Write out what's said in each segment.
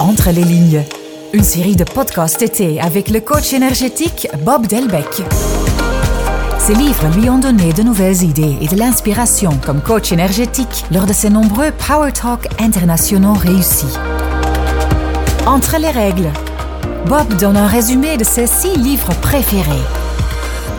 Entre les lignes, une série de podcasts été avec le coach énergétique Bob Delbecq. Ses livres lui ont donné de nouvelles idées et de l'inspiration comme coach énergétique lors de ses nombreux Power Talk internationaux réussis. Entre les règles, Bob donne un résumé de ses six livres préférés.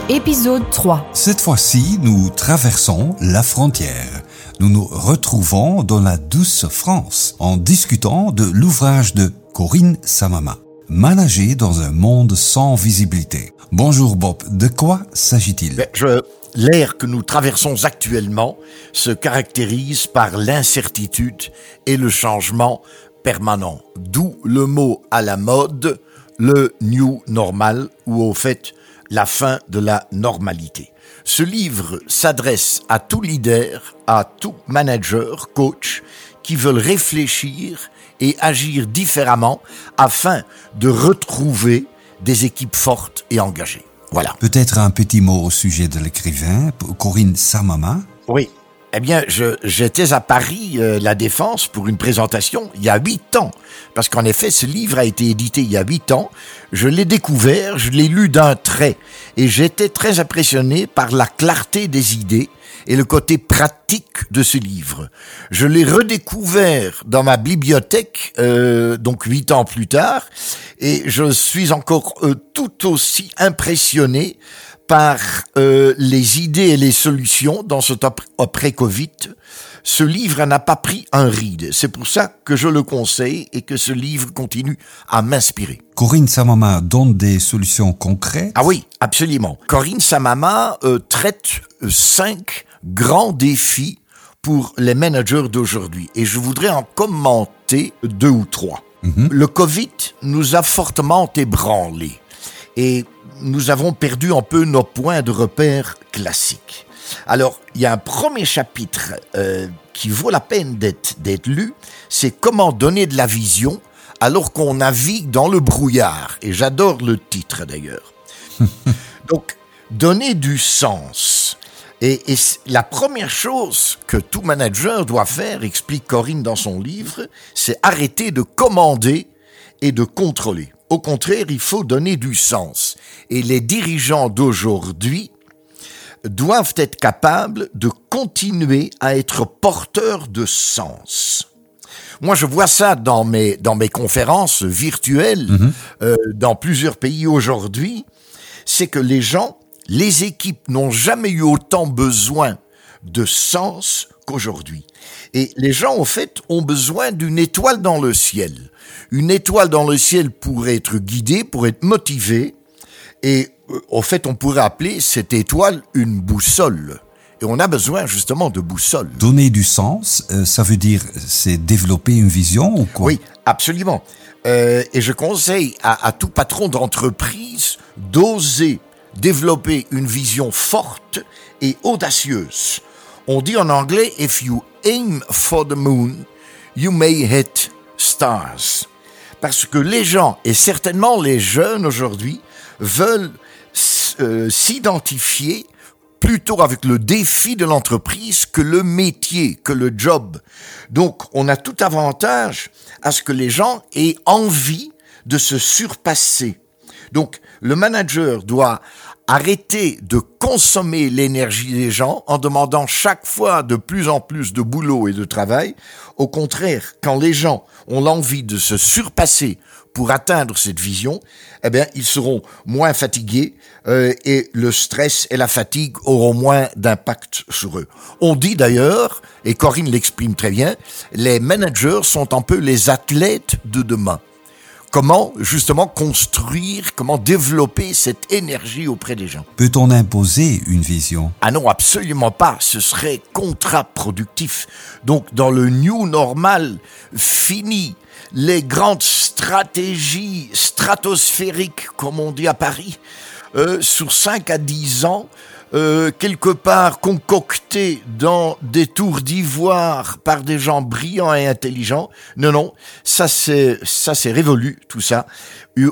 Épisode 3. Cette fois-ci, nous traversons la frontière. Nous nous retrouvons dans la douce France en discutant de l'ouvrage de Corinne Samama, Manager dans un monde sans visibilité. Bonjour Bob, de quoi s'agit-il? Ben, je- L'air que nous traversons actuellement se caractérise par l'incertitude et le changement permanent. D'où le mot à la mode, le new normal, ou au fait la fin de la normalité. Ce livre s'adresse à tout leader, à tout manager, coach, qui veulent réfléchir et agir différemment afin de retrouver des équipes fortes et engagées. Voilà. Peut-être un petit mot au sujet de l'écrivain, Corinne Samama. Oui. Eh bien, j'étais à Paris, euh, la Défense, pour une présentation il y a huit ans. Parce qu'en effet, ce livre a été édité il y a huit ans. Je l'ai découvert, je l'ai lu d'un trait. Et j'étais très impressionné par la clarté des idées et le côté pratique de ce livre. Je l'ai redécouvert dans ma bibliothèque, euh, donc huit ans plus tard, et je suis encore euh, tout aussi impressionné par euh, les idées et les solutions dans ce top après-Covid. Ce livre n'a pas pris un ride. C'est pour ça que je le conseille et que ce livre continue à m'inspirer. Corinne Samama donne des solutions concrètes. Ah oui, absolument. Corinne Samama euh, traite euh, cinq grands défis pour les managers d'aujourd'hui. Et je voudrais en commenter deux ou trois. Le Covid nous a fortement ébranlés. Et nous avons perdu un peu nos points de repère classiques. Alors, il y a un premier chapitre euh, qui vaut la peine d'être lu, c'est comment donner de la vision alors qu'on navigue dans le brouillard. Et j'adore le titre d'ailleurs. Donc, donner du sens. Et, la première chose que tout manager doit faire, explique Corinne dans son livre, c'est arrêter de commander et de contrôler. Au contraire, il faut donner du sens. Et les dirigeants d'aujourd'hui doivent être capables de continuer à être porteurs de sens. Moi, je vois ça dans mes dans mes conférences virtuelles euh, dans plusieurs pays aujourd'hui. C'est que les gens, les équipes n'ont jamais eu autant besoin de sens qu'aujourd'hui. Et les gens, au fait, ont besoin d'une étoile dans le ciel. Une étoile dans le ciel pour être guidée, pour être motivée. Et euh, au fait, on pourrait appeler cette étoile une boussole. Et on a besoin justement de boussole. Donner du sens, euh, ça veut dire c'est développer une vision ou quoi? Oui, absolument. Euh, et je conseille à, à tout patron d'entreprise d'oser développer une vision forte et audacieuse. On dit en anglais, if you aim for the moon, you may hit stars. Parce que les gens, et certainement les jeunes aujourd'hui, veulent euh, s'identifier plutôt avec le défi de l'entreprise que le métier, que le job. Donc, on a tout avantage à ce que les gens aient envie de se surpasser. Donc, le manager doit arrêter de consommer l'énergie des gens en demandant chaque fois de plus en plus de boulot et de travail. Au contraire, quand les gens ont l'envie de se surpasser pour atteindre cette vision, eh bien, ils seront moins fatigués euh, et le stress et la fatigue auront moins d'impact sur eux. On dit d'ailleurs, et Corinne l'exprime très bien, les managers sont un peu les athlètes de demain comment justement construire, comment développer cette énergie auprès des gens. Peut-on imposer une vision? Ah non, absolument pas, ce serait contre-productif. Donc dans le new normal, fini les grandes stratégies stratosphériques, comme on dit à Paris, euh, sur 5 à 10 ans, euh, quelque part concoctées dans des tours d'ivoire par des gens brillants et intelligents. Non, non, ça c'est ça c'est révolu tout ça.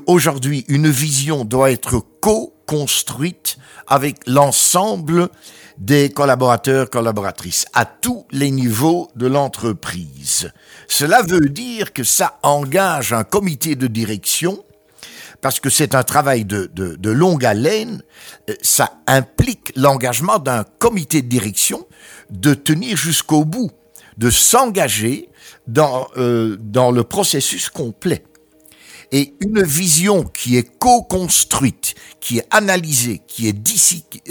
Aujourd'hui, une vision doit être co construite avec l'ensemble des collaborateurs, collaboratrices, à tous les niveaux de l'entreprise. Cela veut dire que ça engage un comité de direction parce que c'est un travail de, de, longue haleine, euh, ça implique l'engagement d'un comité de direction de tenir jusqu'au bout, de s'engager dans, euh, dans le processus complet. Et une vision qui est co-construite, qui est analysée, qui est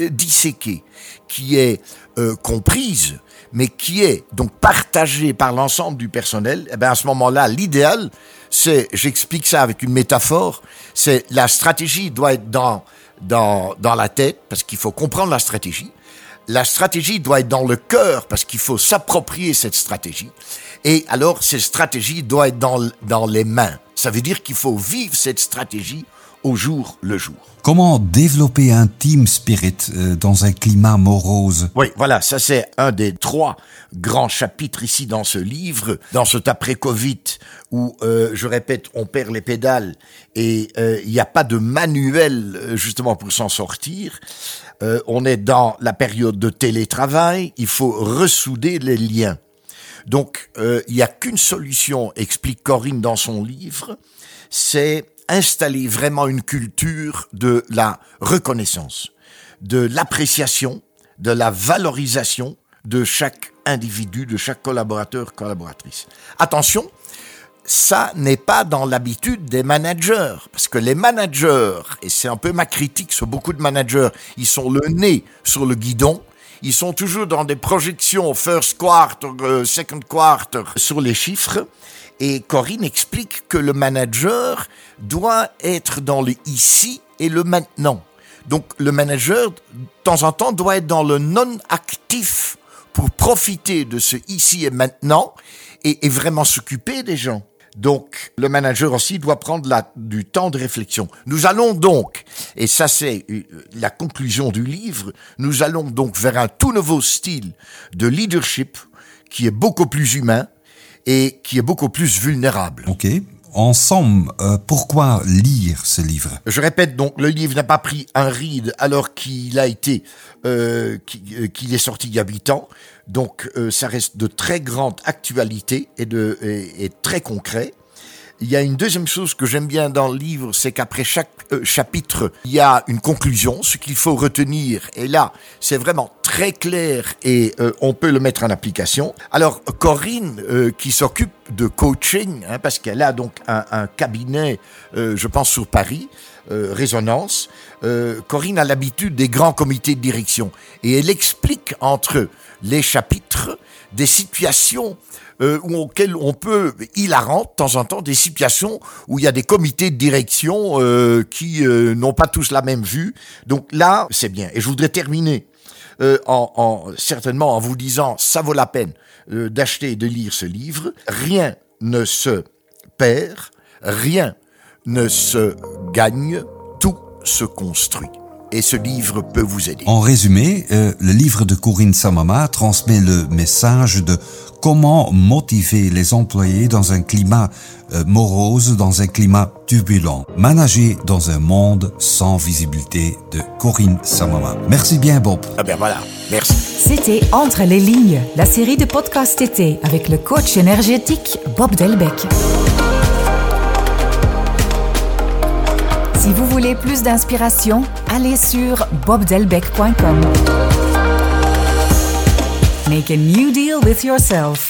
euh, disséquée, qui est euh, comprise, mais qui est donc partagée par l'ensemble du personnel, eh bien à ce moment-là, l'idéal, c'est, j'explique ça avec une métaphore, c'est la stratégie doit être dans, dans, dans la tête, parce qu'il faut comprendre la stratégie. La stratégie doit être dans le cœur, parce qu'il faut s'approprier cette stratégie. Et alors, cette stratégie doit être dans, dans les mains. Ça veut dire qu'il faut vivre cette stratégie au jour le jour. Comment développer un team spirit euh, dans un climat morose? Oui, voilà, ça c'est un des trois grands chapitres ici dans ce livre, dans cet après-Covid où, euh, je répète, on perd les pédales et euh, il n'y a pas de manuel justement pour s'en sortir. on est dans la période de télétravail, il faut ressouder les liens. Donc, il n'y a qu'une solution, explique Corinne dans son livre, c'est installer vraiment une culture de la reconnaissance, de l'appréciation, de la valorisation de chaque individu, de chaque collaborateur, collaboratrice. Attention, ça n'est pas dans l'habitude des managers, parce que les managers, et c'est un peu ma critique sur beaucoup de managers, ils sont le nez sur le guidon, ils sont toujours dans des projections first quarter, euh, second quarter sur les chiffres, et Corinne explique que le manager doit être dans le ici et le maintenant. Donc le manager, de temps en temps, doit être dans le non-actif pour profiter de ce ici et maintenant et, vraiment s'occuper des gens. Donc, le manager aussi doit prendre du temps de réflexion. Nous allons donc, et ça c'est euh, la conclusion du livre, nous allons donc vers un tout nouveau style de leadership qui est beaucoup plus humain, et qui est beaucoup plus vulnérable. Ensemble, euh, pourquoi lire ce livre? Je répète donc, le livre n'a pas pris un ride alors qu'il a été, euh, euh, qu'il est sorti il y a huit ans. Donc, ça reste de très grande actualité et de et très concret. Il y a une deuxième chose que j'aime bien dans le livre, c'est qu'après chaque euh, chapitre, il y a une conclusion, ce qu'il faut retenir. Et là, c'est vraiment très clair et euh, on peut le mettre en application. Alors, Corinne, euh, qui s'occupe de coaching, hein, parce qu'elle a donc un, un cabinet, je pense, sur Paris, Résonance, Corinne a l'habitude des grands comités de direction. Et elle explique entre les chapitres des situations euh, auxquelles on peut, hilarant de temps en temps, des situations où il y a des comités de direction euh, qui euh, n'ont pas tous la même vue. Donc là, c'est bien. Et je voudrais terminer euh, en, en, certainement en vous disant, ça vaut la peine d'acheter et de lire ce livre. Rien ne se perd, rien ne se gagne, tout se construit et ce livre peut vous aider. En résumé, euh, le livre de Corinne Samama transmet le message de comment motiver les employés dans un climat euh, morose, dans un climat turbulent. Manager dans un monde sans visibilité de Corinne Samama. Merci bien Bob. Ah ben voilà, merci. C'était Entre les lignes, la série de podcasts été avec le coach énergétique Bob Delbecq. Si vous voulez plus d'inspiration, allez sur bobdelbeck.com. Make a new deal with yourself.